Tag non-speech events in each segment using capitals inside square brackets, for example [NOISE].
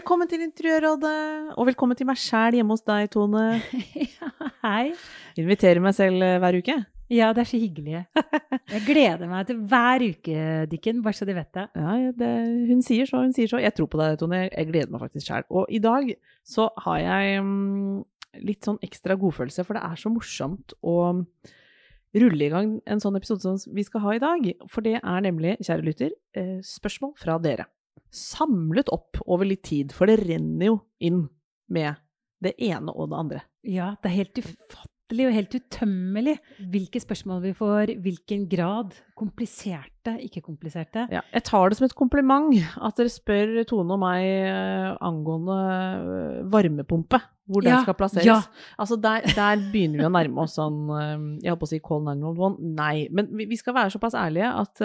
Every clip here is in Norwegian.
Velkommen til Interiørrådet, og velkommen til meg sjæl hjemme hos deg, Tone. [LAUGHS] Ja, hei. Inviterer meg selv eh, hver uke. Ja, det er så hyggelig. Jeg gleder meg til hver uke, Dikken, bare så de vet det. Ja, det, hun sier så, hun sier så. Jeg tror på deg, Tone. Jeg, jeg gleder meg faktisk sjæl. Og i dag så har jeg mm, litt sånn ekstra godfølelse, for det er så morsomt å rulle i gang en sånn episode som vi skal ha i dag. For det er nemlig, kjære lytter, eh, spørsmål fra dere. Samlet opp over litt tid, for det renner jo inn med det ene og det andre. Ja, det er helt ufattelig og helt utømmelig hvilke spørsmål vi får, hvilken grad. Kompliserte, ikke kompliserte. Ja, jeg tar det som et kompliment at dere spør Tone og meg eh, angående eh, varmepumpe. Hvor den Ja, skal plasseres. ja. Altså der, der begynner vi å nærme oss sånn eh, Jeg holdt på å si call 911. Nei. Men vi, vi skal være såpass ærlige at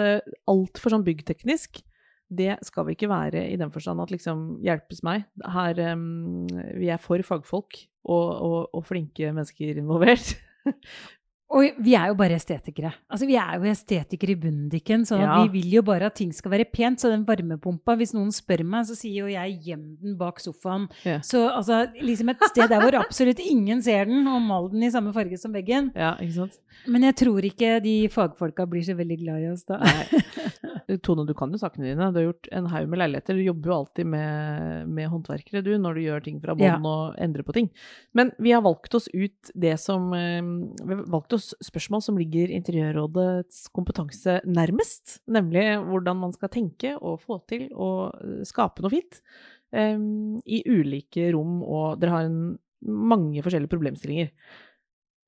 altfor sånn byggteknisk det skal vi ikke være i den forstand at liksom hjelpes meg. Her, um, vi er for fagfolk og, og, og flinke mennesker involvert. [LAUGHS] Og vi er jo bare estetikere. Altså, Vi er jo estetikere i bundiken. Så Ja. vi vil jo bare at ting skal være pent. Så den varmepumpa, hvis noen spør meg, så sier jo jeg 'gjem den bak sofaen'. Ja. Så altså, liksom et sted der hvor absolutt ingen ser den, og mal den i samme farge som veggen. Ja, ikke sant? Men jeg tror ikke de fagfolka blir så veldig glad i oss da. Nei. Tone, du kan jo sakene dine. Du har gjort en haug med leiligheter. Du jobber jo alltid med, med håndverkere, du, når du gjør ting fra bånn Ja. og endrer på ting. Men vi har valgt oss ut det som eh, Vi har valgt oss spørsmål som ligger Interiørrådets kompetanse nærmest. Nemlig hvordan man skal tenke og få til å eh, skape noe fint um, i ulike rom, og dere har en, mange forskjellige problemstillinger.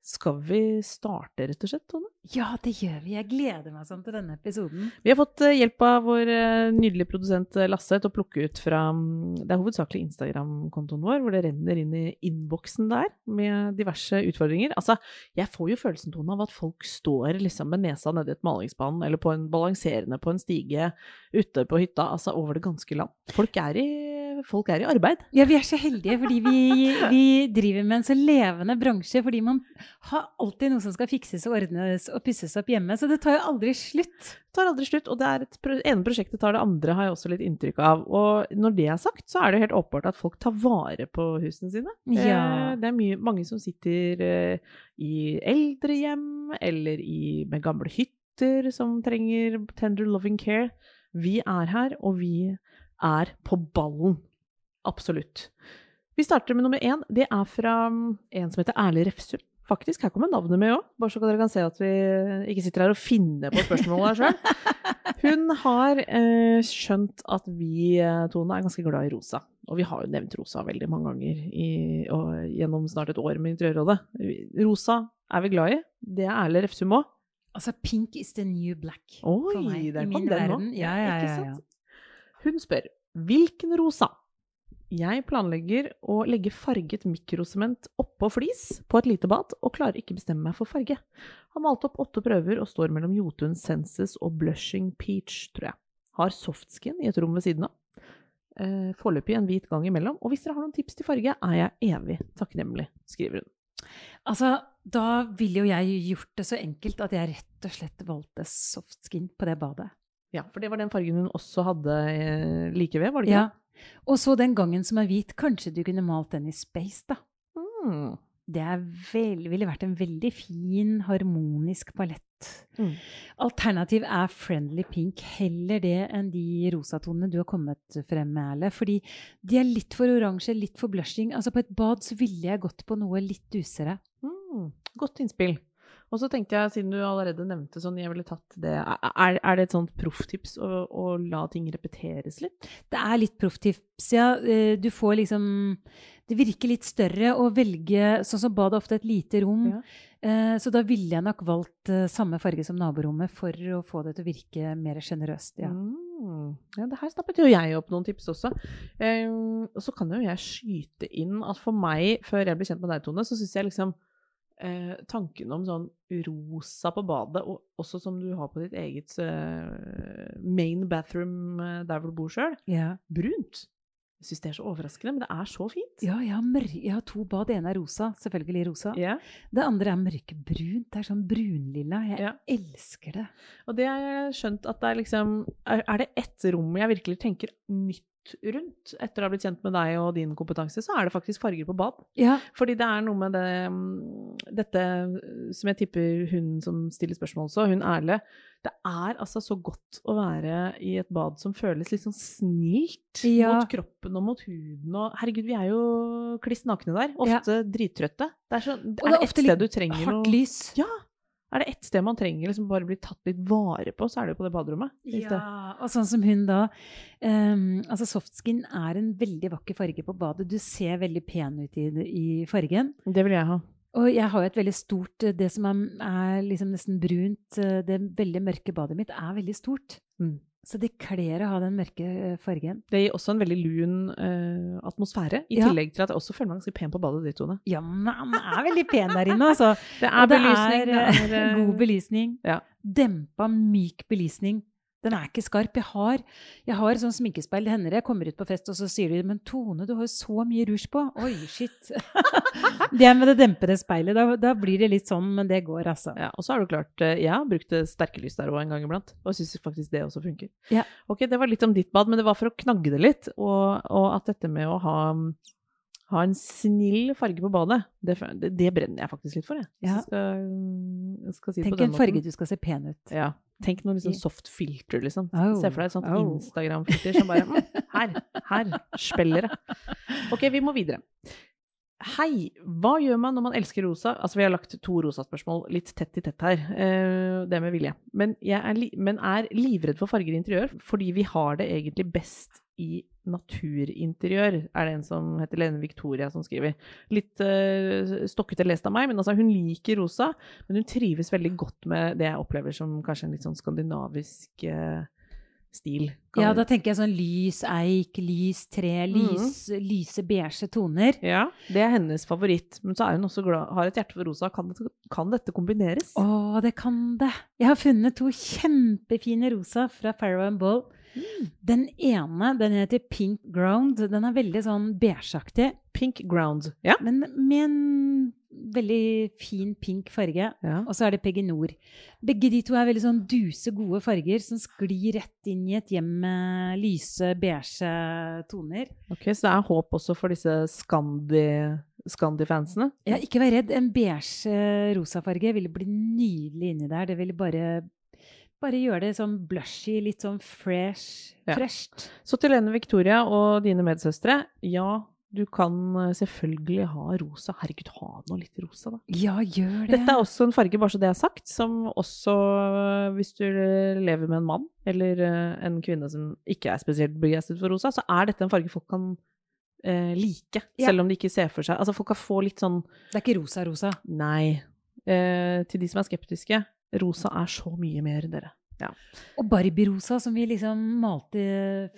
Skal vi starte, rett og slett, Tone? Ja, det gjør vi. Jeg gleder meg sånn til denne episoden. Vi har fått eh, hjelp av vår eh, nydelige produsent eh, Lasse til å plukke ut fra mm, Det er hovedsakelig Instagram-kontoen vår, hvor det renner inn i innboksen der med diverse utfordringer. Altså, jeg får jo følelsen, Tone, av at folk står liksom med nesa nedi et malingsspann, eller på en balanserende på en stige ute på hytta, altså over det ganske land. Folk er i, folk er i arbeid. Ja, vi er så heldige fordi vi, vi driver med en så levende bransje. Fordi man har alltid noe som skal fikses og ordnes og pusses opp hjemme. Så det tar jo aldri slutt. Det tar aldri slutt, og det ene prosjektet tar det andre, har jeg også litt inntrykk av. Og når det er sagt, så er det helt åpenbart at folk tar vare på husene sine. Ja. Det er mye, mange som sitter eh, i eldrehjem, eller i, med gamle hytter som trenger tender loving care. Vi er her, og vi er på ballen. Absolutt. Vi starter med nummer én. Det er fra mm, en som heter Erle Refsum. Faktisk, her kommer navnet med òg, bare så dere kan se at vi ikke sitter her og finner på spørsmålet her sjøl. [LAUGHS] Hun har eh, skjønt at vi, eh, Tone, er ganske glad i rosa. Og vi har jo nevnt rosa veldig mange ganger i, gjennom snart et år med Interiørrådet. Rosa er vi glad i. Det er Erle Refsum òg. Altså, pink is the new black. Oi, for meg, i min verden. Ja, ja, ja? Hun spør hvilken rosa? Jeg planlegger å legge farget mikrosement oppå flis på et lite bad, og klarer ikke bestemme meg for farge. Har malt opp åtte prøver og står mellom Jotun Senses og Blushing Peach, tror jeg. Har softskin i et rom ved siden av. Eh, Foreløpig en hvit gang imellom. Og hvis dere har noen tips til farge, er jeg evig takknemlig, skriver hun. Altså, da ville jo jeg gjort det så enkelt at jeg rett og slett valgte softskin på det badet. Ja, for det var den fargen hun også hadde eh, like ved, var det ikke? Ja. Og så den gangen som er hvit, kanskje du kunne malt den i space, da. Mm. Det er vel, ville vært en veldig fin, harmonisk palett. Mm. Alternativ er friendly pink. Heller det enn de rosatonene du har kommet frem med, Erle. Fordi de er litt for oransje, litt for blushing. Altså På et bad så ville jeg gått på noe litt dusere. Mm, godt innspill. Og så tenkte jeg, siden du allerede nevnte sånn, jeg ville tatt det Er, er det et sånt profftips å, å, la ting repeteres litt? Det er litt profftips, ja. Eh, du får liksom Det virker litt større å velge Sånn som badet ofte et lite rom. Ja. Eh, så da ville jeg nok valgt eh, samme farge som naborommet for å få det til å virke mer sjenerøst. Ja. Mm. ja, det her snappet jo jeg opp noen tips også. Um, og så kan jo jeg skyte inn at for meg, før jeg ble kjent med deg, Tone, så syns jeg liksom eh, tanken om sånn rosa på badet, og også som du har på ditt eget eh, main bathroom eh, der hvor du bor sjøl, Ja. brunt. Jeg syns det er så overraskende, men det er så fint. Ja, jeg har, jeg har to bad. Det ene er rosa, selvfølgelig rosa. Yeah. Det andre er mørkebrunt. Det er sånn brunlilla. Jeg yeah. elsker det. Og det har jeg skjønt at det er liksom er det ett rom jeg virkelig tenker nytt rundt etter å ha blitt kjent med deg og din kompetanse, så er det faktisk farger på bad. Ja, Fordi det er noe med det mm, Dette eh, som jeg tipper hun som stiller spørsmål også, hun Erle Det er altså så godt å være i et bad som føles litt sånn snilt Ja. mot kroppen og mot huden og Herregud, vi er jo kliss nakne der. Ofte drittrøtte. Det er, så, det er er det ett ofte sted litt du trenger hardt noe lys. Ja! Er det ett sted man trenger liksom bare bli tatt litt vare på, så er det jo på det baderommet. Ja, og sånn som hun da um, Altså Softskin er en veldig vakker farge på badet. Du ser veldig pen ut i, i fargen. Det vil jeg ha. Og jeg har jo et veldig stort eh, Det som er, er liksom nesten brunt, eh, det veldig mørke badet mitt, er veldig stort. Mm. Så det kler å ha den mørke eh, fargen. Det gir også en veldig lun uh, atmosfære, i Ja. tillegg til at jeg også føler meg ganske pen på badet ditt, Tone. Ja, men han er veldig pen der inne, altså. [LAUGHS] Det er det belysning, er, det eh, er eh, [LAUGHS] god belysning. Ja. Dempa, myk belysning. Den er ikke skarp. Jeg har, jeg har sånn sminkespeil. Det hender jeg kommer ut på fest, og så sier de 'Men Tone, du har jo så mye rouge på'. Oi, shit. [LAUGHS] det er med det dempede speilet. Da, da blir det litt sånn, men det går, altså. Ja, og så er det klart, eh, jeg har brukt sterke lys der òg en gang iblant, og syns faktisk det også funker. Ja. Ok, det var litt om ditt bad, men det var for å knagge det litt, og, og at dette med å ha, ha en snill farge på badet, det, det, brenner jeg faktisk litt for, jeg. Ja. jeg skal, jeg skal si Tenk den en farge du skal se pen ut. Ja. Tenk noe liksom soft filter, liksom. Oh, Se for deg et sånt oh. Instagram-filter som bare mm, Her, her spiller det. Ok, vi må videre. Hei, hva gjør man når man elsker rosa? Altså, vi har lagt to rosa-spørsmål litt tett i tett her. eh, det med vilje. Men, jeg er men er livredd for farger i interiør, fordi vi har det egentlig best i naturinteriør, er det en som heter Lene Victoria som skriver. Litt uh, stokkete lest av meg, men altså, hun liker rosa. Men hun trives veldig godt med det jeg opplever som kanskje en litt sånn skandinavisk uh, stil. Ja, da tenker jeg sånn lys eik, lys tre, lys, lyse beige toner. Ja, det er hennes favoritt. Men så er hun også glad, har et hjerte for rosa. Kan, kan dette kombineres? Å, det kan det. Jeg har funnet to kjempefine rosa fra Farrow and Den ene den heter Pink Ground. Den er veldig sånn beigeaktig, Pink ground. Ja. men med en veldig fin pink farge. ja. Og så er det Peggy Nord. Begge de to er veldig sånn duse, gode farger som sklir rett inn i et hjem med lyse, beige toner. Ok, Så det er håp også for disse Scandi- Scandi-fansene? Ja, ikke vær redd. En beige-rosa rosafarge ville bli nydelig inni der. Det ville bare, bare gjøre det sånn blushy, litt sånn fresh. Ja. Fresht. Så til Lene Victoria og dine medsøstre. Ja, du kan eh, selvfølgelig ha rosa. Herregud, ha nå litt rosa, da. Ja, gjør det. Dette er også en farge, bare så det er sagt, som også eh, hvis du lever med en mann eller eh, en kvinne som ikke er spesielt begeistret for rosa, så er dette en farge folk kan eh, like. Ja. Selv om de ikke ser for seg Altså, folk kan få litt sånn Det er ikke rosa-rosa. Nei. Eh, til de som er skeptiske, rosa er så mye mer, dere. Og Barbie-rosa, som vi liksom malte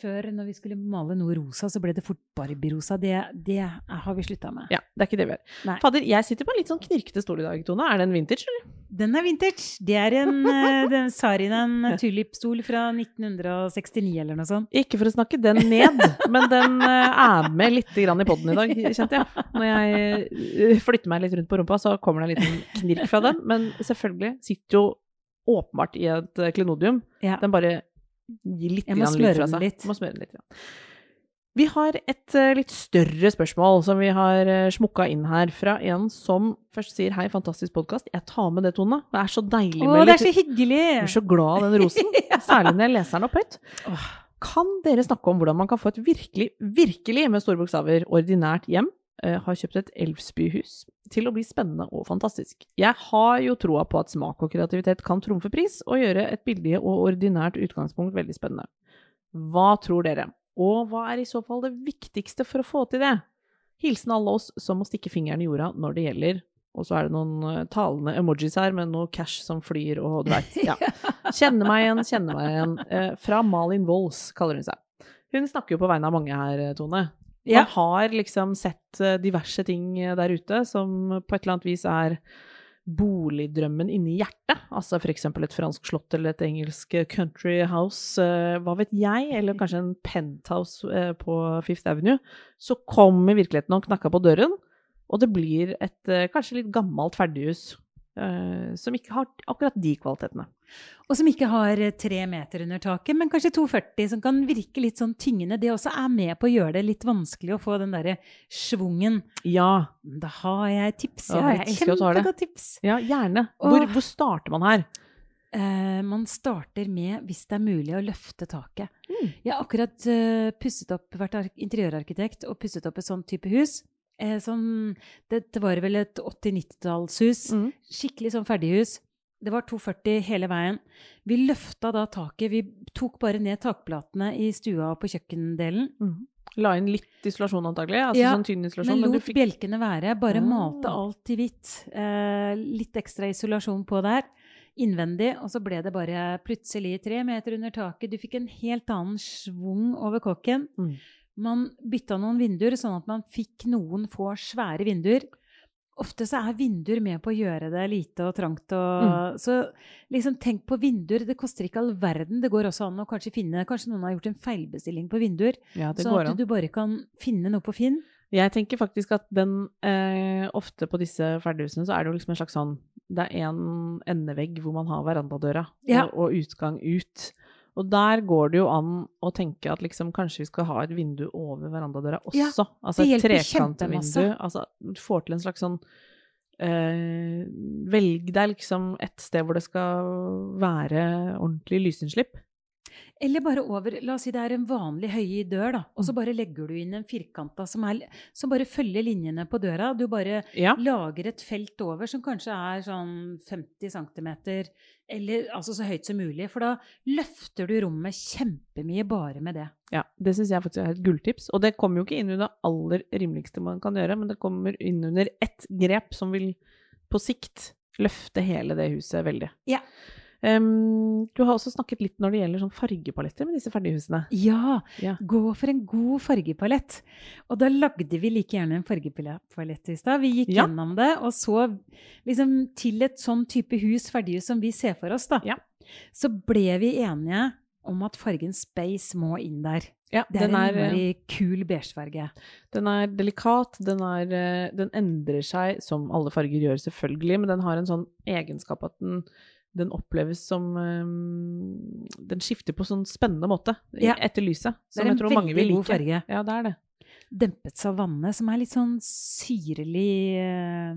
før. Når vi skulle male noe rosa, så ble det fort Barbie-rosa. Det, det har vi slutta med. Ja, det er ikke det vi gjør. Fader, jeg sitter på en litt sånn knirkete stol i dag, Tone. Er den vintage, eller? Den er vintage. Det er en uh, [LAUGHS] den Sarinen tulipstol fra 1969 eller noe sånt. Ikke for å snakke den ned, men den eh, er med litt grann i poden i dag, kjente jeg. Når jeg eh, flytter meg litt rundt på rumpa, så kommer det en liten knirk fra den. Men selvfølgelig sitter jo åpenbart i et eh, klenodium. Ja. Den bare gir litt Jeg lyd fra seg. litt. Må smøre den litt. Ja. Vi har et eh, litt større spørsmål som vi har uh, smukka inn her, fra en som først sier 'hei, fantastisk podkast'. Jeg tar med det, Tone. Det er så deilig Å, det er så hyggelig! jeg blir så glad av den rosen, [LAUGHS] særlig når jeg leser den opp høyt. Kan dere snakke om hvordan man kan få et virkelig, virkelig med store bokstaver, ordinært hjem? Eh, har kjøpt et Elvsbyhus til å bli spennende og fantastisk. Jeg har jo troa på at smak og kreativitet kan trumfe pris, og gjøre et billig og ordinært utgangspunkt veldig spennende. Hva tror dere? Og hva er i så fall det viktigste for å få til det? Hilsen alle oss som må stikke fingeren i jorda når det gjelder. Og så er det noen eh, talende emojis her med noe cash som flyr og du veit. Ja. [LAUGHS] Kjenner meg igjen, kjenner meg igjen. Eh, fra Malin Wolls, kaller hun seg. Hun snakker jo på vegne av mange her, Tone. Man har liksom sett eh, diverse ting eh, der ute som på et eller annet vis er boligdrømmen inni hjertet. Altså eksempel et fransk slott eller et engelsk eh, country house, hva vet jeg, eller kanskje en penthouse på Fifth Avenue. Så kommer virkeligheten og knakka på døren, og det blir et kanskje litt gammelt ferdighus. Eh, som ikke har akkurat de kvalitetene. Og som ikke har tre meter under taket, men kanskje 2,40, som kan virke litt sånn tyngende. Det også er med på å gjøre det litt vanskelig å få den derre schwungen. Ja, Da har jeg tips. Ja, Jeg har jeg kjempegodt tips. ja gjerne. Hvor, hvor starter man her? Uh, man starter med, hvis det er mulig, å løfte taket. Mm. Jeg har akkurat uh, pusset opp, vært interiørarkitekt og pusset opp et sånt type hus. Eh, sånn, det, det var vel et 80-90-tallshus. Mm. Skikkelig sånn ferdighus. Det var 2,40 hele veien. Vi løfta da taket. Vi tok bare ned takplatene i stua og på kjøkkendelen. Mm. La inn litt isolasjon antagelig, altså Ja, sånn tynn isolasjon. Men men lot fikk- bjelkene være. Bare mm. malte alt i hvitt. Eh, litt ekstra isolasjon på der. Innvendig. Og så ble det bare plutselig tre meter under taket. Du fikk en helt annen schwung over kokken. Mm. Man bytta noen vinduer, sånn at man fikk noen få svære vinduer. Ofte så er vinduer med på å gjøre det lite og trangt. Og, Så liksom tenk på vinduer. Det koster ikke all verden. Det går også an å kanskje finne Kanskje noen har gjort en feilbestilling på vinduer. Ja, Sånn at du bare kan finne noe på Finn. Jeg tenker faktisk at den eh, Ofte på disse ferdighusene så er det jo liksom en slags sånn Det er en endevegg hvor man har verandadøra Ja. og, og utgang ut. Og der går det jo an å tenke at liksom kanskje vi skal ha et vindu over verandadøra også. Ja, altså et trekantvindu. Altså du får til en slags sånn eh, Velg deg liksom et sted hvor det skal være ordentlig lysinnslipp. Eller bare over La oss si det er en vanlig høy dør, da. Og så bare legger du inn en firkanta som, er, som bare følger linjene på døra. Du bare Ja. lager et felt over som kanskje er sånn 50 cm, eller altså så høyt som mulig. For da løfter du rommet kjempemye bare med det. Ja, det syns jeg faktisk er et gulltips. Og det kommer jo ikke inn under det aller rimeligste man kan gjøre, men det kommer inn under ett grep som vil på sikt løfte hele det huset veldig. Ja. Em, du har også snakket litt når det gjelder sånn fargepaletter med disse ferdighusene. Ja, Ja. gå for en god fargepalett. Og da lagde vi like gjerne en fargepalett i stad. Vi gikk Ja. gjennom det og så liksom til et sånn type hus, ferdighus som vi ser for oss, da. Ja. Så ble vi enige om at fargen space må inn der. Ja, Det er den, en er, eh, innmari kul beigefarge. den er delikat, den, er, eh, den endrer seg, som alle farger gjør selvfølgelig, men den har en sånn egenskap at den, den oppleves som um, Den skifter på sånn spennende måte Ja. etter lyset. Som er jeg tror mange vil veldig god like. farge. Ja, det er det. Dempet savanne, som er litt sånn syrlig uh,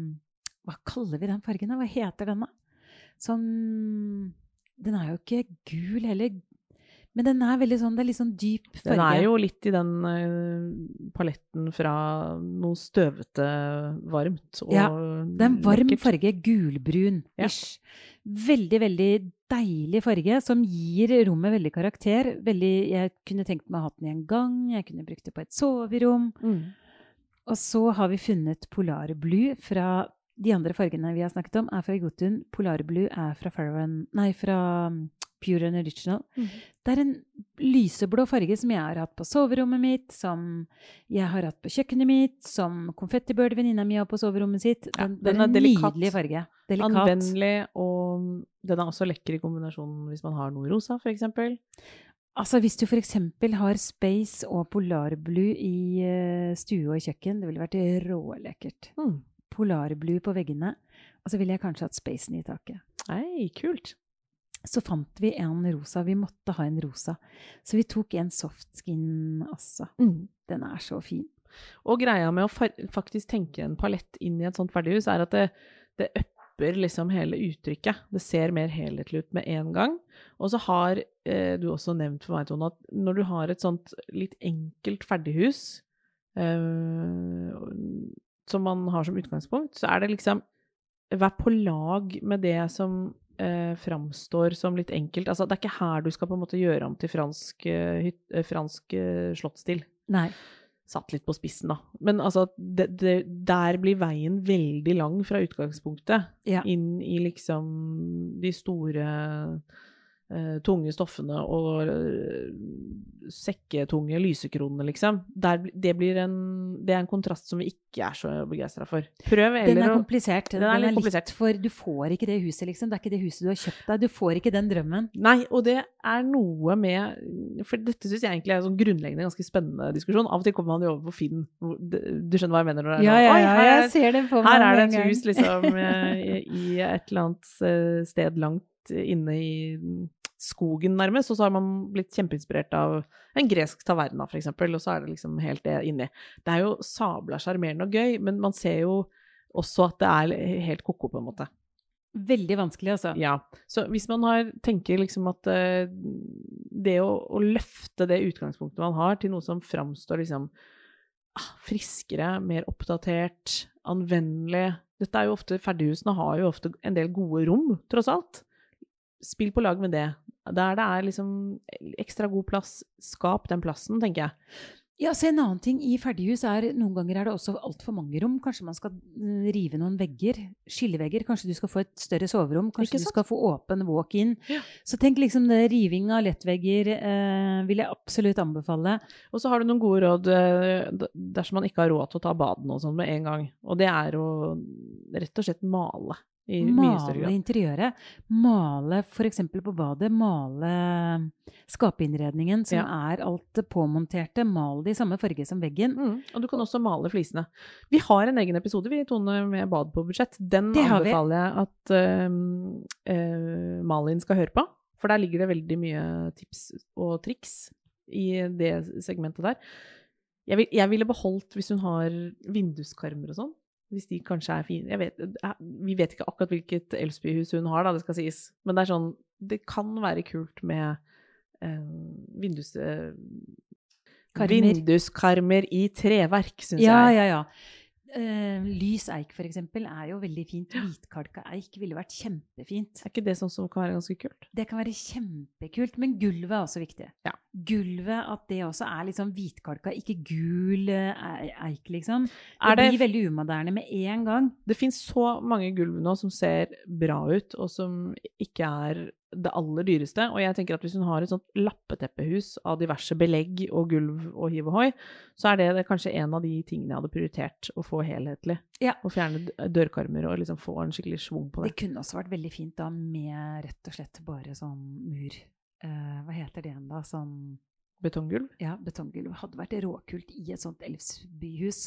Hva kaller vi den fargen, da? Hva heter den, da? Sånn Den er jo ikke gul heller, men den er veldig sånn Det er litt sånn dyp farge. Den er jo litt i den eh, paletten fra noe støvete varmt og Ja, Det er en varm lekkert. farge. Gulbrun. Ja. Veldig, veldig deilig farge som gir rommet veldig karakter. Veldig, jeg kunne tenkt meg å ha den i en gang, jeg kunne brukt det på et soverom. Mm. Og så har vi funnet Polar Blue fra De andre fargene vi har snakket om, er fra Jotun. Polar Blue er fra, Farrowan, nei, fra Pure and Original. Mm. Det er en lyseblå farge som jeg har hatt på soverommet mitt, som jeg har hatt på kjøkkenet mitt, som Confetti-Bird, venninna mi, har på soverommet sitt. Ja, Den, det den er er en delikat. nydelig farge. Delikat. Anvendelig, og den er også lekker i kombinasjon hvis man har noe rosa, f.eks. Altså Hvis du f.eks. har Space og Polar Blue i eh, stue og kjøkken, det ville vært rålekkert. Mm. Polar Blue på veggene, og så ville jeg kanskje hatt Spacen i taket. Nei, kult. Så fant vi en rosa. Vi måtte ha en rosa. Så vi tok en softskin også. Mm. Den er så fin. Og greia med å faktisk tenke en palett inn i et sånt ferdighus, er at det, det upper liksom hele uttrykket. Det ser mer helhetlig ut med en gang. Og så har eh, du også nevnt for meg, Tone, at når du har et sånt litt enkelt ferdighus, eh, som man har som utgangspunkt, så er det liksom Vær på lag med det som eh, framstår som litt enkelt. Altså, det er ikke her du skal på en måte gjøre om til fransk, eh, hyt, eh, fransk eh, slottsstil. Nei. Satt litt på spissen, da. Men altså, det, det, der blir veien veldig lang fra utgangspunktet. Ja. Inn i liksom de store tunge stoffene og eh, sekketunge lysekronene, liksom. Der, det, blir en, det er en kontrast som vi ikke er så begeistra for. Prøv Den er komplisert. Den er litt komplisert. For du får ikke det huset, liksom. Det er ikke det huset du har kjøpt deg. Du får ikke den drømmen. Nei, og det er noe med For dette syns jeg egentlig er en sånn grunnleggende ganske spennende diskusjon. Av og til kommer man jo over på Finn. Du skjønner hva jeg mener? når det er sånn, «Oi, her jeg ser det for Her er det et hus liksom [LAUGHS] eh, i et eller annet eh, sted langt inne i skogen nærmest, og så har man blitt kjempeinspirert av en gresk taverna eksempel, og så er det liksom helt det inni. Det er jo sabla sjarmerende og gøy, men man ser jo også at det er helt ko-ko på en måte. Veldig vanskelig, altså. Ja, så hvis man har, tenker liksom at eh, det å, å løfte det utgangspunktet man har til noe som framstår liksom ah, friskere, mer oppdatert, anvendelig Dette er jo ofte, Ferdighusene har jo ofte en del gode rom, tross alt. Spill på lag med det. Der det er liksom ekstra god plass, skap den plassen, tenker jeg. Ja, så En annen ting i ferdighus er noen ganger er det også altfor mange rom. Kanskje man skal mm, rive noen vegger. Skillevegger. Kanskje du skal få et større soverom. Kanskje du skal få åpen walk-in. Ja. Så tenk liksom det riving av lettvegger eh, vil jeg absolutt anbefale. Og så har du noen gode råd eh, dersom man ikke har råd til å ta baden og sånn med en gang. Og det er å rett og slett male i mye større Male interiøret. Male f.eks. på badet. Male skapeinnredningen, som Ja. er alt det påmonterte. Mal det i samme farge som veggen. Mm, og du kan også male flisene. Vi har en egen episode vi Tone, med bad på budsjett. Den Det anbefaler jeg at uh, uh, Malin skal høre på. For der ligger det veldig mye tips og triks i det segmentet der. Jeg, vil, jeg ville beholdt hvis hun har vinduskarmer og sånn. Hvis de kanskje er fine. Vet, eh, vi vet ikke akkurat hvilket Elsby-hus hun har, da, det skal sies. Men det er sånn Det kan være kult med eh, vindus... eh, Vinduskarmer i treverk, syns Ja, jeg. ja, ja. Eh, lys eik, for eksempel, er jo veldig fint. Hvitkalka eik ville vært kjempefint. Er ikke det sånn som kan være ganske kult? Det kan være kjempekult, men gulvet er også viktig. Ja. Gulvet, at det også er liksom hvitkalka, ikke gul eh, eik, liksom. Det, Er det- blir veldig umoderne med en gang. Det fins så mange gulv nå som ser bra ut, og som ikke er det aller dyreste. Og jeg tenker at hvis hun har et sånt lappeteppehus av diverse belegg og gulv og hiv og hoi, så er det, det kanskje en av de tingene jeg hadde prioritert å få helhetlig. Ja. Å fjerne dørkarmer og liksom få en skikkelig schwung på Det det. kunne også vært veldig fint da med rett og slett bare sånn mur. Uh, hva heter det igjen da? Sånn Betonggulv. Ja, betonggulv hadde vært råkult i et sånt elvsbyhus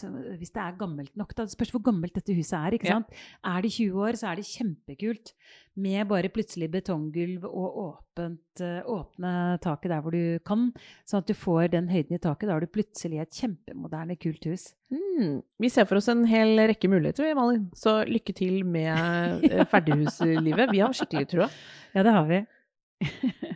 Hvis det er gammelt nok, da. Det spørs hvor gammelt dette huset er. ikke Ja. sant? Er det 20 år, så er det kjempekult med bare plutselig betonggulv og åpent, eh, åpne taket der hvor du kan. Sånn at du får den høyden i taket. Da har du plutselig et kjempemoderne, kult hus. Mm. Vi ser for oss en hel rekke muligheter, vi, Malin. Så lykke til med eh, ferdighuslivet. Vi har skikkelig trua. Ja, det har vi. [LAUGHS]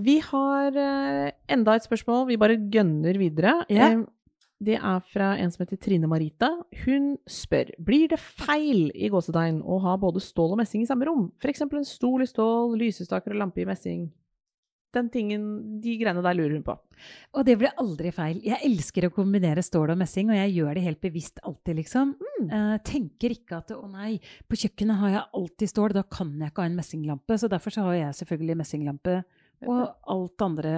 Vi har eh, enda et spørsmål. Vi bare gønner videre. Ja. Det er fra en som heter Trine Marita. Hun spør blir det feil i gåsetegn å ha både stål og messing i samme rom. F.eks. en stol i stål, lysestaker og lampe i messing. Den tingen, De greiene der lurer hun på. Og det blir aldri feil. Jeg elsker å kombinere stål og messing, og jeg gjør det helt bevisst alltid, liksom. Eh, tenker ikke at å nei, på kjøkkenet har jeg alltid stål, da kan jeg ikke ha en messinglampe. Så derfor så har jeg selvfølgelig messinglampe. Og alt andre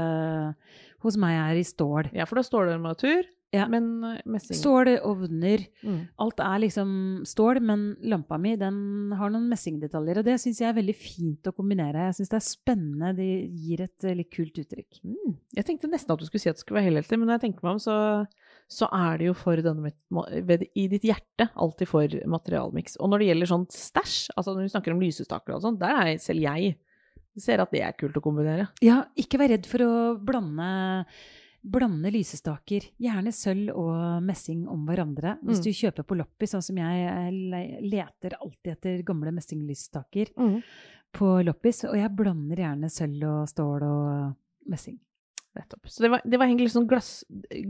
hos meg er i stål. Ja, for da står det armatur, Ja. men eh, messing Stål, ovner Mm. Alt er liksom stål, men lampa mi den har noen messingdetaljer. Og det syns jeg er veldig fint å kombinere. Jeg syns det er spennende. Det gir et eh, litt kult uttrykk. Mm. Jeg tenkte nesten at du skulle si at det skulle være helhetlig, men når jeg tenker meg om, så, så er det jo for denne i ditt hjerte alltid for materialmiks. Og når det gjelder sånn stæsj, altså når vi snakker om lysestaker og sånn, der er selv jeg ser at det er kult å kombinere. Ja, ikke vær redd for å blande, blande lysestaker. Gjerne sølv og messing om hverandre. Hvis Mm. du kjøper på loppis, sånn som jeg leter alltid etter gamle messinglysestaker på loppis, og jeg blander gjerne sølv og stål og messing. Nettopp. Så det var, det var egentlig sånn glass,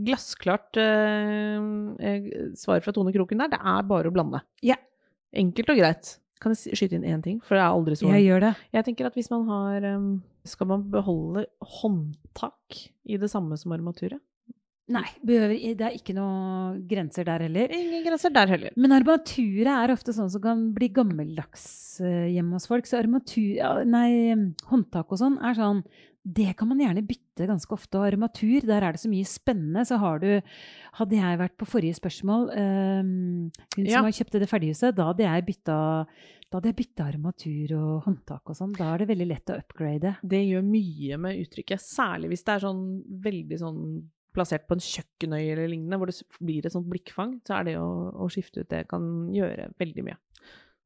glassklart eh, eh, svar fra Tone Kroken der. Det er bare å blande. Ja. Enkelt og greit. Kan jeg skyte inn én ting? For det er aldri så Jeg gjør det. Jeg tenker at hvis man har um, Skal man beholde håndtak i det samme som armaturet? Nei, behøver, det er ikke noen grenser der heller. Ingen grenser der heller. Men armaturet er ofte sånn som kan bli gammeldags eh, hjemme hos folk. Så armatur, nei, håndtak og sånn er sånn Det kan man gjerne bytte ganske ofte. Og armatur, der er det så mye spennende. Så har du Hadde jeg vært på forrige spørsmål, eh, hun Ja. som har kjøpte det ferdighuset, da hadde jeg bytta da hadde jeg bytta armatur og håndtak og sånn. Da er det veldig lett å upgrade. Det gjør mye med uttrykket, særlig hvis det er sånn veldig sånn plassert på en kjøkkenøy eller lignende, hvor det blir et sånt blikkfang, så er det å, å skifte ut det kan gjøre veldig mye.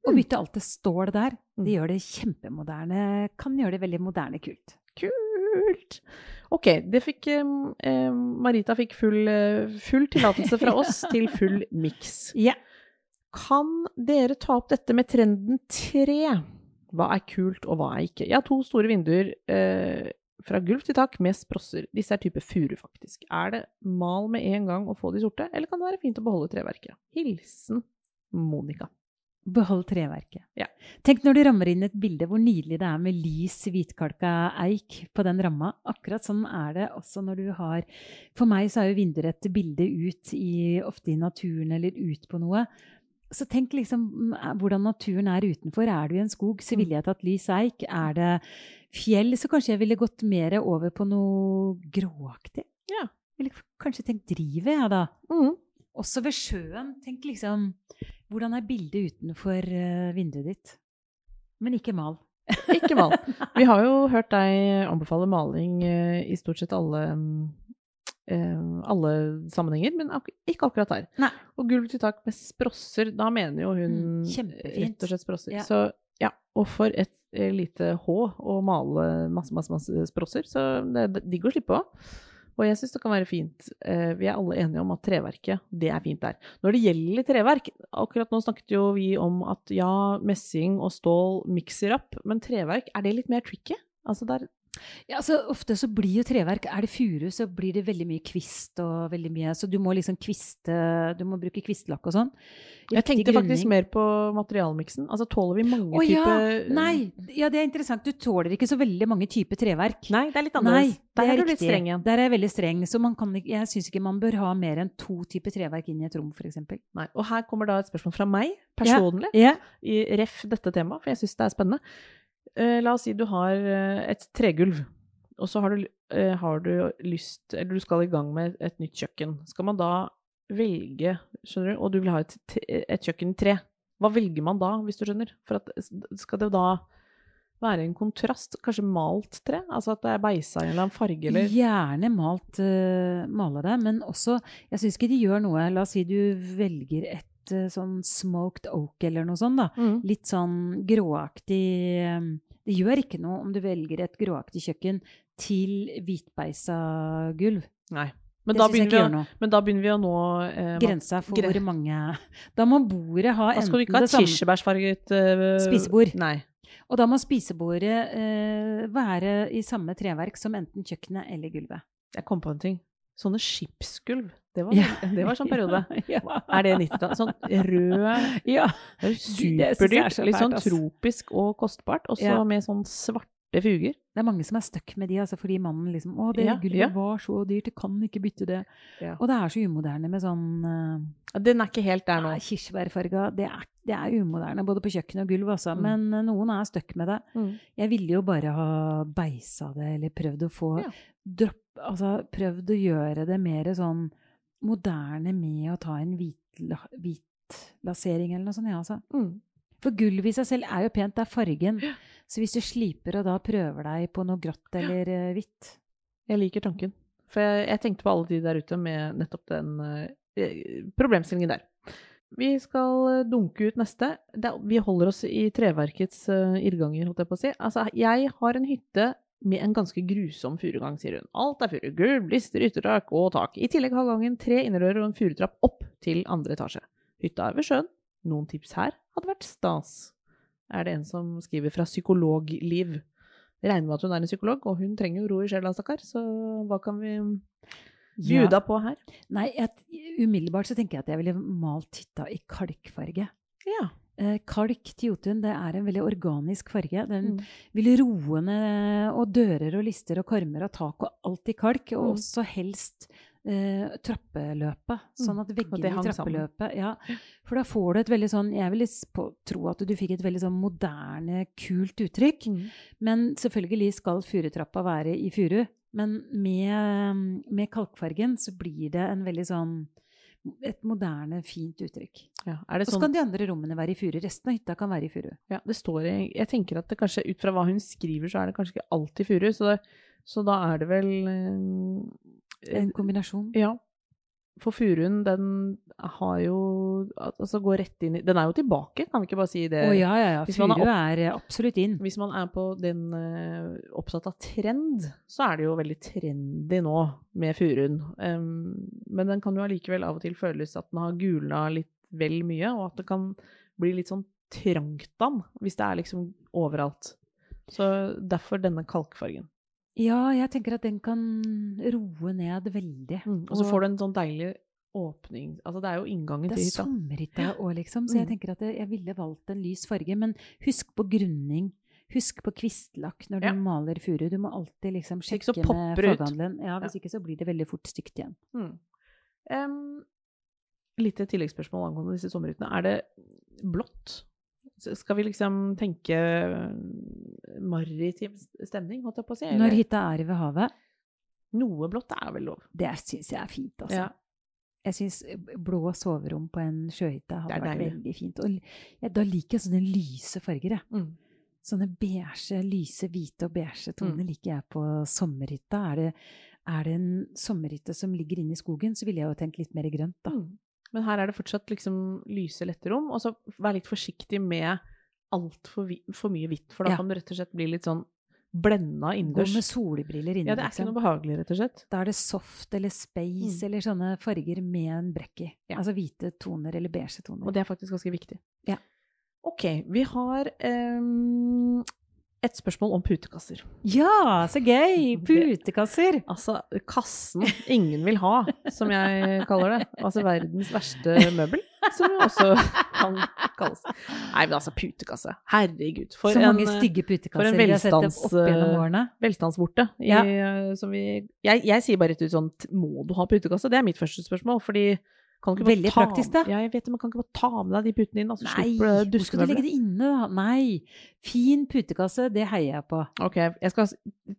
Å bytte alt det stål der, Mm. det gjør det kjempemoderne. Kan gjøre det veldig moderne kult. Kult! Ok, det fikk eh, Marita fikk full, eh, full tillatelse fra [LAUGHS] oss til full miks. Ja. Kan dere ta opp dette med trenden tre? Hva er kult, og hva er ikke? Jeg har to store vinduer eh, fra gulv til tak med sprosser. Disse er type furu, faktisk. Er det mal med en gang å få de sorte, eller kan det være fint å beholde treverket? Hilsen Monica. Behold treverket. Ja. Tenk når du rammer inn et bilde hvor nydelig det er med lys hvitkalka eik på den ramma. Akkurat sånn er det også når du har For meg så er jo vinduer et bilde ut i, ofte i naturen eller ut på noe. Så tenk liksom mm, hvordan naturen er utenfor. Er du i en skog, så ville jeg tatt lys eik. Er det fjell, så kanskje jeg ville gått mer over på noe gråaktig. Ja. Ville kanskje tenkt drivet, jeg, ja, da. Mm. Også ved sjøen. Tenk liksom Hvordan er bildet utenfor eh, vinduet ditt? Men ikke mal. [LAUGHS] Ikke mal. [LAUGHS] Vi har jo hørt deg anbefale maling eh, i stort sett alle eh, alle sammenhenger, men ikke akkurat her. Nei. Og gulv til tak med sprosser, da mener jo hun Mm, rett og slett sprosser. Ja. Så ja, og for et lite H å male masse, masse, masse sprosser, så det er digg å slippe òg. Og jeg syns det kan være fint. eh, Vi er alle enige om at treverket, det er fint der. Når det gjelder treverk, akkurat nå snakket jo vi om at ja, messing og stål mikser opp, men treverk, er det litt mer tricky? Altså der Ja, altså Ofte så blir jo treverk Er det furu, så blir det veldig mye kvist og veldig mye Så du må liksom kviste Du må bruke kvistlakk og sånn. Jeg tenkte tenkte faktisk mer på materialmiksen. Altså tåler vi mange ja! typer Nei! Ja, det er interessant. Du tåler ikke så veldig mange typer treverk. Nei, det er litt Nei, annerledes. det Der er er du litt streng igjen. Der er jeg veldig streng. Så man kan jeg syns ikke man bør ha mer enn to typer treverk inn i et rom, f.eks. Nei. Og her kommer da et spørsmål fra meg personlig, Ja. i ref dette temaet, for jeg syns det er spennende. Eh, la oss si du har eh, et tregulv, og så har du, eh, har du lyst Eller du skal i gang med et, nytt kjøkken. Skal man da velge, skjønner du, og du vil ha et, et kjøkken i tre, hva velger man da, hvis du skjønner? For at, skal det da være en kontrast? Kanskje malt tre? Altså at det er beisa i en eller annen farge, eller? Gjerne malt, uh, male det, men også Jeg syns ikke de gjør noe La oss si du velger et eh, sånn smoked oak eller noe sånt, da. Mm. Litt sånn gråaktig eh, Det gjør ikke noe om du velger et gråaktig kjøkken til hvitbeisa gulv. Nei. Men da, vi men da begynner vi å nå eh, Grensa for gre- hvor mange [LAUGHS] Da må bordet ha Da skal du ikke ha kirsebærsfarget eh, Spisebord. Nei. Og da må spisebordet eh, være i samme treverk som enten kjøkkenet eller gulvet. Jeg kom på en ting. Sånne skipsgulv. Det var, Ja. det var sånn [LAUGHS] periode. Ja. Er det 90-tallet? Sånn rød Ja. Er er superdyrt. så Litt sånn tropisk og kostbart. Og så med sånn svarte fuger. Det er mange som er stuck med de, altså fordi mannen liksom Å, det Ja, gulvet ja. var så dyrt, jeg kan ikke bytte det. Ja. Og det er så umoderne med sånn uh, Den er ikke helt der nå. kirsebærfarga. Det det er umoderne både på kjøkken og gulv, altså. Mm. Men uh, noen er stuck med det. Mm. Jeg ville jo bare ha beisa det, eller prøvd å få dropp, Altså prøvd å gjøre det mer sånn moderne med å ta en hvit, hvit lasering eller noe sånt. Ja, altså. Mm. For gulvet i seg selv er jo pent, det er fargen. Så hvis du sliper og da prøver deg på noe grått eller eh, hvitt Jeg liker tanken. For jeg, jeg tenkte på alle de der ute med nettopp den eh, problemstillingen der. Vi skal eh, dunke ut neste. Det, vi holder oss i treverkets eh, irrganger, holdt jeg på å si. Altså, jeg har en hytte med en ganske grusom furugang, sier hun. Alt er furu. Gulv, lister, yttertak og tak. I tillegg har gangen tre innerdører og en furutrapp opp til andre etasje. Hytta er ved sjøen. Noen tips her hadde vært stas. Er det en som skriver fra Psykologliv. Jeg regner med at hun er en psykolog, og hun trenger jo ro i sjela, stakkar. Så hva kan vi bjuda på her? Nei, jeg, umiddelbart så tenker jeg at jeg ville malt hytta i kalkfarge. Ja. Eh, kalk til Jotun det er en veldig organisk farge. Den Mm. vil roe ned og dører og lister og karmer og tak og alt i kalk. Og Mm. også helst eh, trappeløpet. Sånn at veggene i trappeløpet ja, For da får du et veldig sånn Jeg vil tro at du fikk et veldig sånn moderne, kult uttrykk. Mm. Men selvfølgelig skal furutrappa være i furu. Men med, med kalkfargen så blir det en veldig sånn et moderne, fint uttrykk. ja. Det Og så sånn kan de andre rommene være i furu. Resten av hytta kan være i furu. Ja, det står i Jeg tenker at det kanskje ut fra hva hun skriver, så er det kanskje ikke alltid furu. Så, så da er det vel eh, En kombinasjon. Ja. For furuen, den har jo Altså går rett inn i Den er jo tilbake, kan vi ikke bare si det? Å ja, ja, ja. Furu er Furu er eh, absolutt inn. Hvis man er på den uh, opptatt av trend, så er det jo veldig trendy nå med furuen. Um, men den kan jo allikevel av og til føles at den har gulna litt vel mye, og at det kan bli litt sånn trangt an hvis det er liksom overalt. Så derfor denne kalkfargen. Ja, jeg tenker at den kan roe ned veldig. Og så får du en sånn deilig åpning. Altså det er jo inngangen Det til er sommerhytta òg, liksom. Så jeg Mm. tenker at jeg, ville valgt en lys farge. Men husk på grunning. Husk på kvistlakk når du Ja. maler furu. Du må alltid liksom sjekke med det faghandelen. Ja, hvis ikke så blir det veldig fort stygt igjen. Mm. Em, lite tilleggsspørsmål angående disse sommerhyttene. Er det blått? Skal vi liksom tenke eh, maritim stemning, holdt jeg på å si? eller? Når hytta er ved havet, Noe blått er vel lov? det syns jeg er fint, altså. Ja. Jeg syns blå soverom på en sjøhytte hadde vært veldig fint. Og ja, da liker jeg sånne lyse farger, jeg. Mm. Sånne beige, lyse, hvite og beige toner Mm. liker jeg på sommerhytta. Er det, er det en sommerhytte som ligger inne i skogen, så ville jeg jo tenkt litt mer grønt, da. Mm. Men her er det fortsatt liksom lyse, lette rom, og så vær litt forsiktig med altfor for mye hvitt, for da Ja. kan du rett og slett bli litt sånn blenda Gå med solbriller inne, Ja, det er ikke liksom. noe behagelig, rett og slett. Da er det soft eller space Mm. eller sånne farger med en brekk i. Ja. Altså hvite toner eller beige toner. Og det er faktisk ganske viktig. Ja. Ok, vi har em, et spørsmål om putekasser. Ja, så gøy! [LAUGHS] Putekasser! Altså kassen ingen vil ha, som jeg kaller det. Altså verdens verste møbel, som jo også kan kalles. Nei, men altså putekasse. Herregud. For så mange en, eh, stygge putekasser en vi har sett opp, gjennom årene. velstandsvorte. Ja. eh, som vi, jeg, jeg sier bare rett ut sånn Må du ha putekasse? Det er mitt første spørsmål. Fordi Veldig praktisk, det. Ja, jeg vet det, men kan ikke bare ta med deg de putene inn? Altså, Nei, du hvor skal du legge det inne, da? Nei. Fin putekasse, det heier jeg på. Ok, jeg skal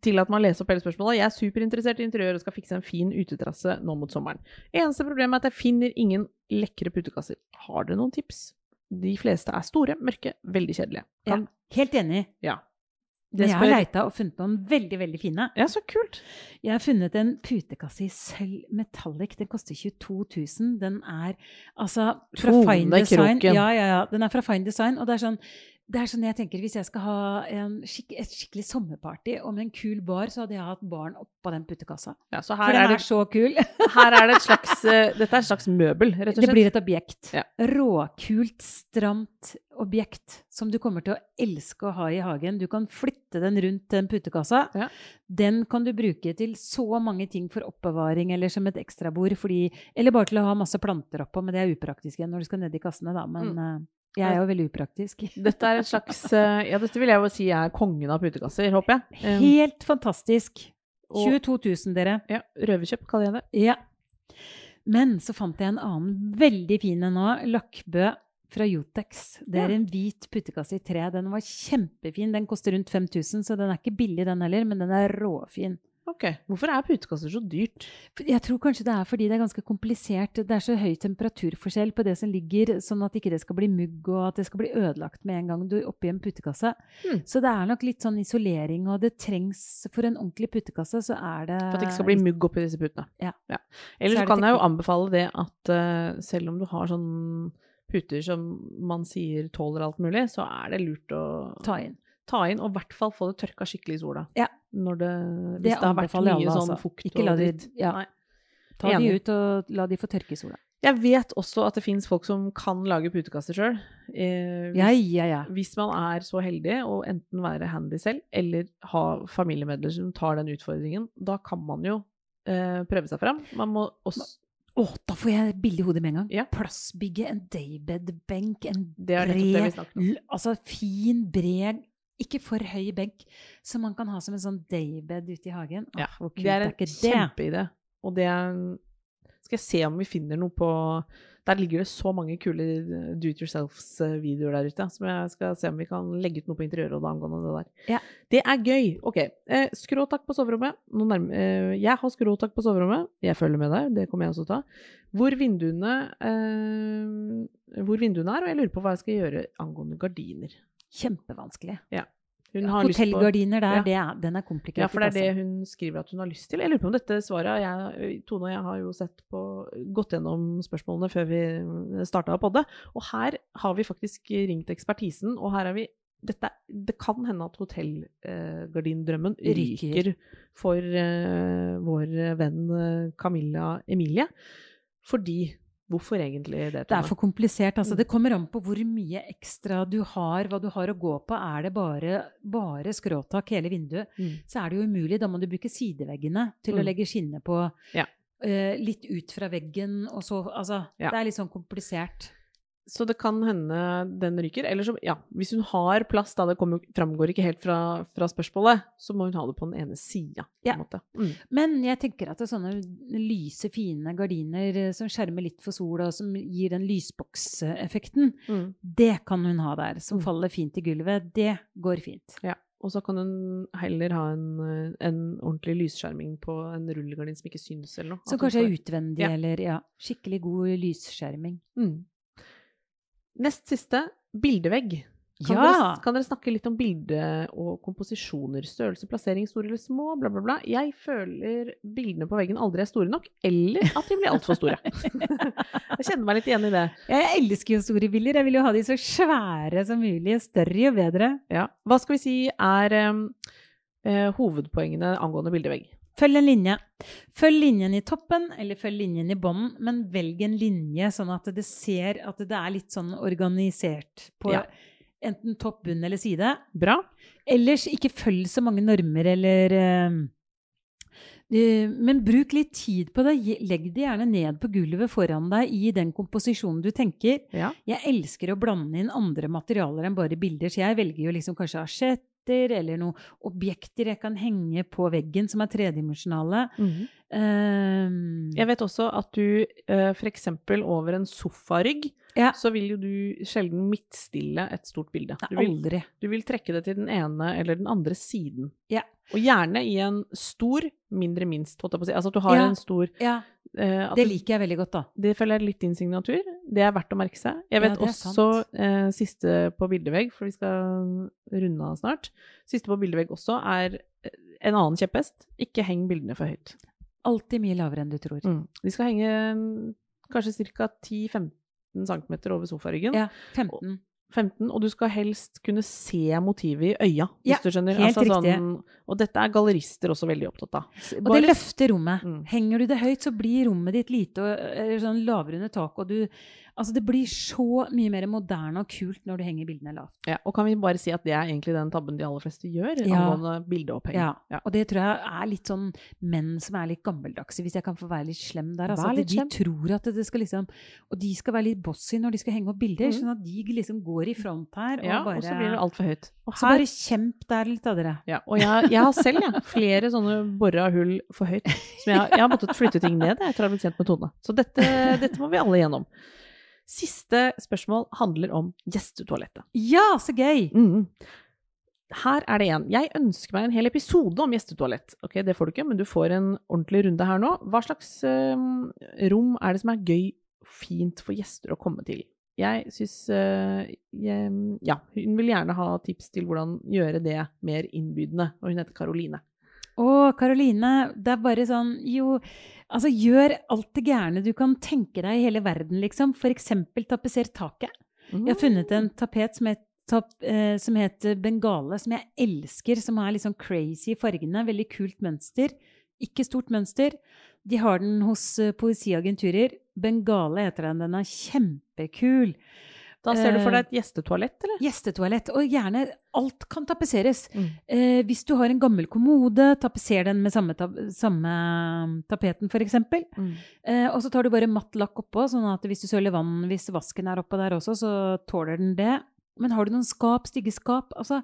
tillate meg å lese opp hele spørsmålet. Jeg er superinteressert i interiør og skal fikse en fin uteterrasse nå mot sommeren. Eneste problemet er at jeg finner ingen lekre putekasser. Har dere noen tips? De fleste er store, mørke, veldig kjedelige. Ja, Kan, helt enig. ja. Men jeg har leita og funnet noen veldig, veldig fine. Ja, så kult. Jeg har funnet en putekasse i sølv metallic. Den koster 22 000. Den er altså fra Tone Fine Design. Kroken. Ja, ja, ja. Den er fra Fine Design. Og det er sånn det er sånn jeg tenker, Hvis jeg skal ha en skikk, et skikkelig sommerparty og med en kul bar, så hadde jeg hatt baren oppå den puttekassa. Ja, så For her den er, det, så kul. [LAUGHS] her er det et slags eh, Dette er et slags møbel, rett og slett. Det blir et objekt. Ja. Råkult, stramt objekt som du kommer til å elske å ha i hagen. Du kan flytte den rundt den puttekassa. Ja. Den kan du bruke til så mange ting for oppbevaring eller som et ekstrabord. Fordi, eller bare til å ha masse planter oppå, men det er upraktisk igjen når du skal ned i kassene, da. Men Mm. Eh, jeg er jo veldig upraktisk. [LAUGHS] Dette er et slags eh, Ja, dette vil jeg jo si er kongen av putekasser, håper jeg. Um, Helt fantastisk. 22 000, dere. ja, Røverkjøp, kaller jeg det. Ja. Men så fant jeg en annen veldig fin en nå. Lakkbø fra Jotex. Det er en hvit puttekasse i tre. Den var kjempefin. Den koster rundt 5000, så den er ikke billig den heller, men den er råfin. Ok. Hvorfor er putekasser så dyrt? Jeg tror kanskje det er fordi det er ganske komplisert. Det er så høy temperaturforskjell på det som ligger, sånn at ikke det skal bli mugg og at det skal bli ødelagt med en gang du er oppi en putekasse. Hmm. Så det er nok litt sånn isolering, og det trengs for en ordentlig putekasse, så er det For at det ikke skal bli mugg oppi disse putene. Ja. Eller Så så kan jeg jo anbefale det at uh, selv om du har sånn puter som man sier tåler alt mulig, så er det lurt å Ta inn. Ta inn, og i hvert fall få det tørka skikkelig i sola. Ja. Det, Det hvis det har vært mye alle, sånn altså. fukt Ikke la og de- ja. Ta Ta de ut og la de få tørke i sola. Jeg vet også at det fins folk som kan lage putekasser sjøl. Eh, hvis, Ja, ja, ja. hvis man er så heldig å enten være handy selv, eller ha familiemedlemmer som tar den utfordringen, da kan man jo eh, prøve seg fram. Man må også Å, da får jeg bilde i hodet med en gang. Ja. Plassbygge, en daybed-benk, en Det det bred, altså fin, bred, ikke for høy benk, som man kan ha som en sånn daybed ute i hagen. Ja, hvor kult Det er en kjempeidé. Og det er Skal jeg se om vi finner noe på Der ligger det så mange kule do it yourselves-videoer der ute, som jeg skal se om vi kan legge ut noe på interiørrådet angående det der. Ja. Det er gøy. Ok. Eh, skråtak på soverommet. Eh, jeg har skråtak på soverommet. Jeg følger med deg, det kommer jeg også til å ta. Hvor vinduene, eh, hvor vinduene er, og jeg lurer på hva jeg skal gjøre angående gardiner. Kjempevanskelig. Har Hotellgardiner der, Ja. det er, den er komplikert. Ja, for det er det hun skriver at hun har lyst til. Jeg lurer på om dette svaret jeg, Tone og jeg har jo sett på, gått gjennom spørsmålene før vi starta å podde, og her har vi faktisk ringt ekspertisen, og her er vi dette, Det kan hende at hotellgardindrømmen Ryker. ryker for eh, vår venn eh, Camilla Emilie. Fordi Hvorfor egentlig det? Det er for komplisert. Altså, Mm. det kommer an på hvor mye ekstra du har, hva du har å gå på. Er det bare, bare skråtak hele vinduet, Mm. så er det jo umulig. Da må du bruke sideveggene til å Mm. legge skinne på. Ja. Uh, litt ut fra veggen, og så Altså, Ja. det er litt sånn komplisert. Så det kan hende den ryker. Eller så, ja, hvis hun har plass, da det kommer, framgår ikke helt fra, fra spørsmålet, så må hun ha det på den ene sida. Ja. Mm. Men jeg tenker at det er sånne lyse, fine gardiner eh, som skjermer litt for sola, og som gir den lysbokseffekten, Mm. det kan hun ha der. Som Mm. faller fint i gulvet. Det går fint. Ja. Og så kan hun heller ha en, en ordentlig lysskjerming på en rullegardin som ikke syns, eller noe. Som kanskje er utvendig, Ja. eller ja, skikkelig god lysskjerming. Mm. Nest siste bildevegg. Kan, Ja! dere, kan dere snakke litt om bilde og komposisjoner? Størrelse, plassering, store eller små, bla, bla, bla. Jeg føler bildene på veggen aldri er store nok, eller at de blir altfor store. [LAUGHS] jeg kjenner meg litt igjen i det. Jeg elsker jo store bilder. Jeg vil jo ha de så svære som mulig. Større jo bedre. Ja. Hva skal vi si er um, uh, hovedpoengene angående bildevegg? Følg en linje. Følg linjen i toppen, eller følg linjen i bånden, men velg en linje sånn at det ser at det er litt sånn organisert på Ja. enten topp, bunn eller side. Bra. Ellers ikke følg så mange normer eller eh, Men bruk litt tid på det. Legg det gjerne ned på gulvet foran deg i den komposisjonen du tenker. Ja. Jeg elsker å blande inn andre materialer enn bare bilder, så jeg velger jo liksom kanskje asjetter eller noen objekter jeg kan henge på veggen som er tredimensjonale. Ehm, Jeg vet også at du uh, f.eks. over en sofarygg, Ja. så vil jo du sjelden midtstille et stort bilde. Du vil, du vil trekke det til den ene eller den andre siden. Ja. Og gjerne i en stor, mindre minst, holdt jeg på å si. Altså at du har Ja. en stor eh, det liker jeg veldig godt, da. Det føler jeg er litt din signatur. Det er verdt å merke seg. Jeg vet er også, eh, siste på bildevegg, for vi skal runde av snart, siste på bildevegg også er eh, en annen kjepphest. Ikke heng bildene for høyt. Alltid mye lavere enn du tror. Mm. De skal henge mm, kanskje ca. 10-15 cm over sofaryggen. Ja, 15. 15, og du skal helst kunne se motivet i øya, hvis Ja, du skjønner. Altså helt riktig. Sånn, og dette er gallerister også veldig opptatt av. Bare, Og det løfter rommet. Mm. Henger du det høyt, så blir rommet ditt lite og sånn lavere under taket. Og du, altså det blir så mye mer moderne og kult når du henger bildene lavt. Ja, og kan vi bare si at det er egentlig den tabben de aller fleste gjør, Ja. angående bildeoppheng. Ja. Ja. Og det tror jeg er litt sånn menn som er litt gammeldagse, hvis jeg kan få være litt slem der. Altså, at de slem. tror at det skal liksom Og de skal være litt bossy når de skal henge opp bilder, mm. sånn at de liksom går i front her og Ja, bare og så blir det altfor høyt. Og Så bare kjemp der litt av dere. Ja, og jeg, jeg har selv jeg, flere sånne bora hull for høyt. Som jeg, jeg har måttet flytte ting ned etter å ha blitt kjent med Tone. Så dette, dette må vi alle gjennom. Siste spørsmål handler om gjestetoalettet. Ja, så gøy! Mm. her er det en. Jeg ønsker meg en hel episode om gjestetoalett. Ok, det får du ikke, men du får en ordentlig runde her nå. Hva slags øh, rom er det som er gøy, fint for gjester å komme til? Jeg syns eh, Ja, hun vil gjerne ha tips til hvordan gjøre det mer innbydende, og hun heter Karoline. Å, Karoline, det er bare sånn Jo, altså gjør alt det gærne du kan tenke deg i hele verden, liksom. For eksempel tapetser taket. Jeg har funnet en tapet som heter eh, som heter Bengale, som jeg elsker, som er litt sånn crazy i fargene. Veldig kult mønster. Ikke stort mønster. De har den hos eh, poesiagenturer. Bengale heter den. Den er kjempekul. Da ser du for deg et gjestetoalett, eller? Gjestetoalett. Og gjerne alt kan tapetseres. Mm. Eh, hvis du har en gammel kommode, tapetser den med samme, ta samme tapeten, f.eks. Mm. Eh, og så tar du bare matt lakk oppå, sånn at hvis du søler vann, hvis vasken er oppå der også, så tåler den det. Men har du noen skap, stygge skap altså,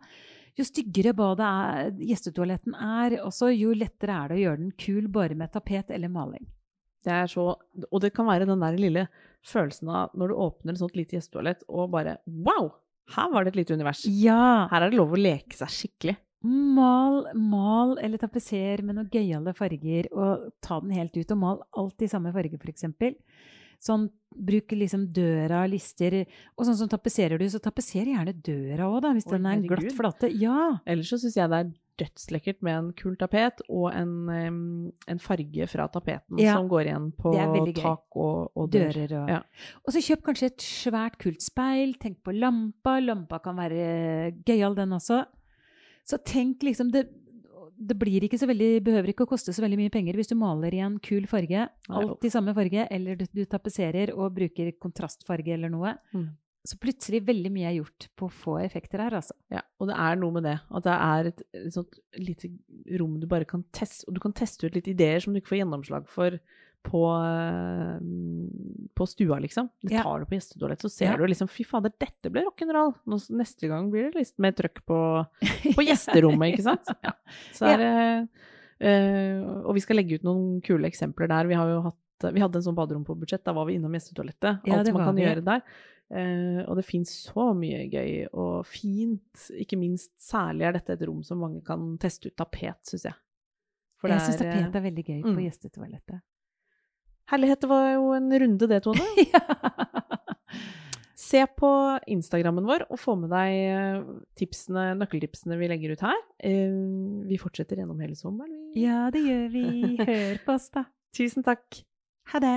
Jo styggere badet er, gjestetoaletten er, også, jo lettere er det å gjøre den kul bare med tapet eller maling. Det er så, og det kan være den der lille følelsen av når du åpner et sånt lite gjestetoalett og bare Wow! Her var det et lite univers. Ja! Her er det lov å leke seg skikkelig. Mal, mal eller tapetser med noen gøyale farger, og ta den helt ut. Og mal alt i samme farge, f.eks. Sånn, bruk liksom døra, lister Og sånn som tapetserer du, så tapetser gjerne døra òg, da, hvis Oi, den er glatt flate. Ja! Ellers så syns jeg det er dødslekkert med en kul tapet og en, en farge fra tapeten Ja, som går igjen på tak og, og dør. Dører og Ja. Og så kjøp kanskje et svært, kult speil. Tenk på lampa. Lampa kan være gøyal, den også. Så tenk liksom det, det blir ikke så veldig, behøver ikke å koste så veldig mye penger hvis du maler i en kul farge. Alt i samme farge, eller du, du tapetserer og bruker kontrastfarge eller noe. Mm. Så plutselig veldig mye er gjort på få effekter her, altså. Ja, og det er noe med det. At det er et, et sånt lite rom du bare kan teste Og du kan teste ut litt ideer som du ikke får gjennomslag for på, eh, på stua, liksom. Du Ja. tar det på gjestetoalett, så ser Ja. du liksom Fy fader, dette ble rock'n'roll! Neste gang blir det litt mer trøkk på, [LAUGHS] på gjesterommet, ikke sant? Ja. Så er det eh, Og vi skal legge ut noen kule eksempler der. Vi har jo hatt vi hadde en sånn baderom på budsjett, da var vi innom gjestetoalettet. Ja, Alt det man kan vi. gjøre der. Eh, og det fins så mye gøy og fint. Ikke minst særlig er dette et rom som mange kan teste ut tapet, syns jeg. For jeg syns tapet er veldig gøy mm. på gjestetoalettet. Herlighet, det var jo en runde det, Tone. [LAUGHS] Se på Instagrammen vår og få med deg eh, tipsene, nøkkeltipsene vi legger ut her. Eh, Vi fortsetter gjennom hele sommeren. ja, det gjør vi. Hør på oss, da. Tusen takk. Ha det.